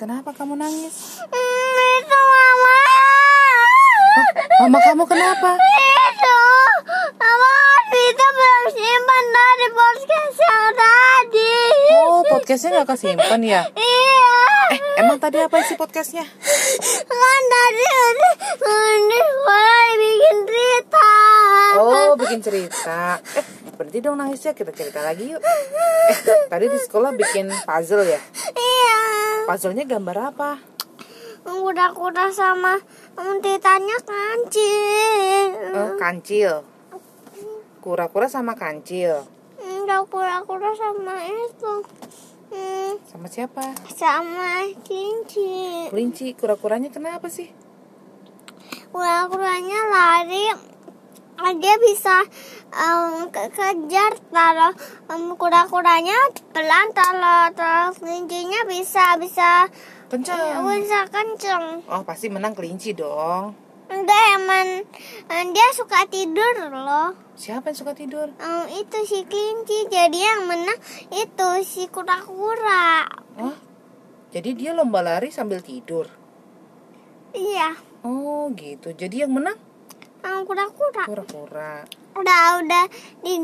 Kenapa kamu nangis? Itu mama. Mama kamu kenapa? Itu mama itu belum simpan dari podcast yang tadi. Oh, podcastnya nggak kesimpan ya? Iya. Eh, emang tadi apa isi podcastnya? Kan tadi ini ini sekolah bikin cerita. Oh, bikin cerita. Eh, berarti dong nangisnya kita cerita lagi yuk. Eh, tadi di sekolah bikin puzzle ya? Iya. Puzzlenya gambar apa? Kuda-kuda sama titanya kancil. Oh, kancil. Kura-kura sama kancil. Enggak kura-kura sama itu. Hmm, Sama siapa? sama kelinci. Kelinci. Kura-kuranya kenapa sih? Kura-kuranya lari dia bisa um, ke kejar taruh um, kura-kuranya pelan taruh taruh kelincinya bisa bisa Kencang. bisa kenceng Oh, pasti menang kelinci dong. enggak emang em, dia suka tidur loh Siapa yang suka tidur? Em, itu si kelinci jadi yang menang itu si kura-kura Oh, jadi dia lomba lari sambil tidur. iya Oh, gitu. Jadi yang menang kura-kura kura-kura. udah udah di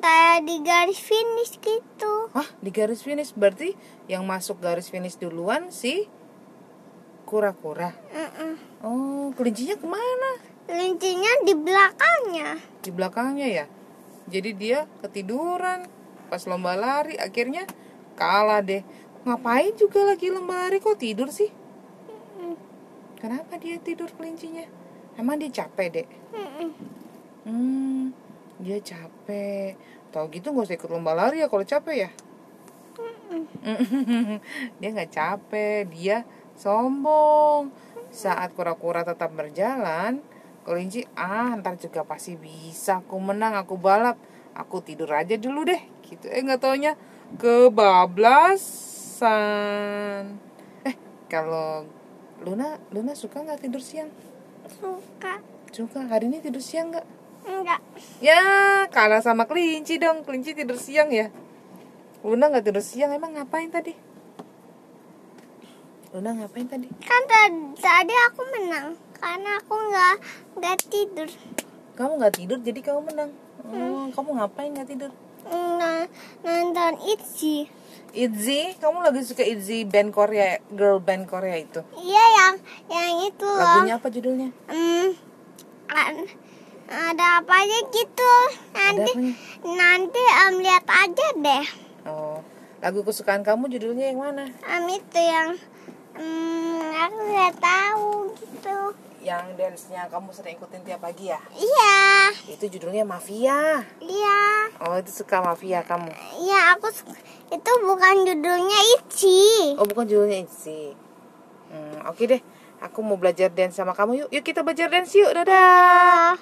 kayak di garis finish gitu Hah, di garis finish berarti yang masuk garis finish duluan si kura-kura. Mm-mm. Oh, kelincinya ke mana? Kelincinya di belakangnya. Di belakangnya ya. Jadi dia ketiduran pas lomba lari akhirnya kalah deh. Ngapain juga lagi lomba lari kok tidur sih? Kenapa dia tidur kelincinya? Emang dia capek dek? Mm-mm. Hmm, dia capek. Tahu gitu nggak usah ikut lomba lari ya kalau capek ya? dia nggak capek, dia sombong. Saat kura-kura tetap berjalan, kelinci ah ntar juga pasti bisa. Aku menang, aku balap. Aku tidur aja dulu deh. Gitu. Eh nggak taunya kebablasan. Eh kalau Luna, Luna suka nggak tidur siang? Suka. Suka. Hari ini tidur siang nggak? Enggak. Ya, kalah sama kelinci dong. Kelinci tidur siang ya. Luna nggak tidur siang. Emang ngapain tadi? Luna ngapain tadi? Kan tadi, aku menang. Karena aku nggak nggak tidur. Kamu nggak tidur, jadi kamu menang. Oh, kamu ngapain nggak tidur? Nonton Itzy. Itzy, kamu lagi suka Itzy band Korea, girl band Korea itu. Iya yang yang itu loh. Lagunya apa judulnya? Hmm, ada apa aja gitu. Nanti nanti em, lihat aja deh. Oh, lagu kesukaan kamu judulnya yang mana? Em, itu yang hmm, aku nggak tahu gitu. Yang dance-nya kamu sering ikutin tiap pagi ya? Iya, Itu judulnya Mafia. iya. Oh, itu suka Mafia kamu. Iya, aku su- itu bukan judulnya Ichi. Oh bukan judulnya Itzy hmm, Oke deh. Aku mau belajar dance sama kamu yuk. Yuk kita belajar dance yuk. Dadah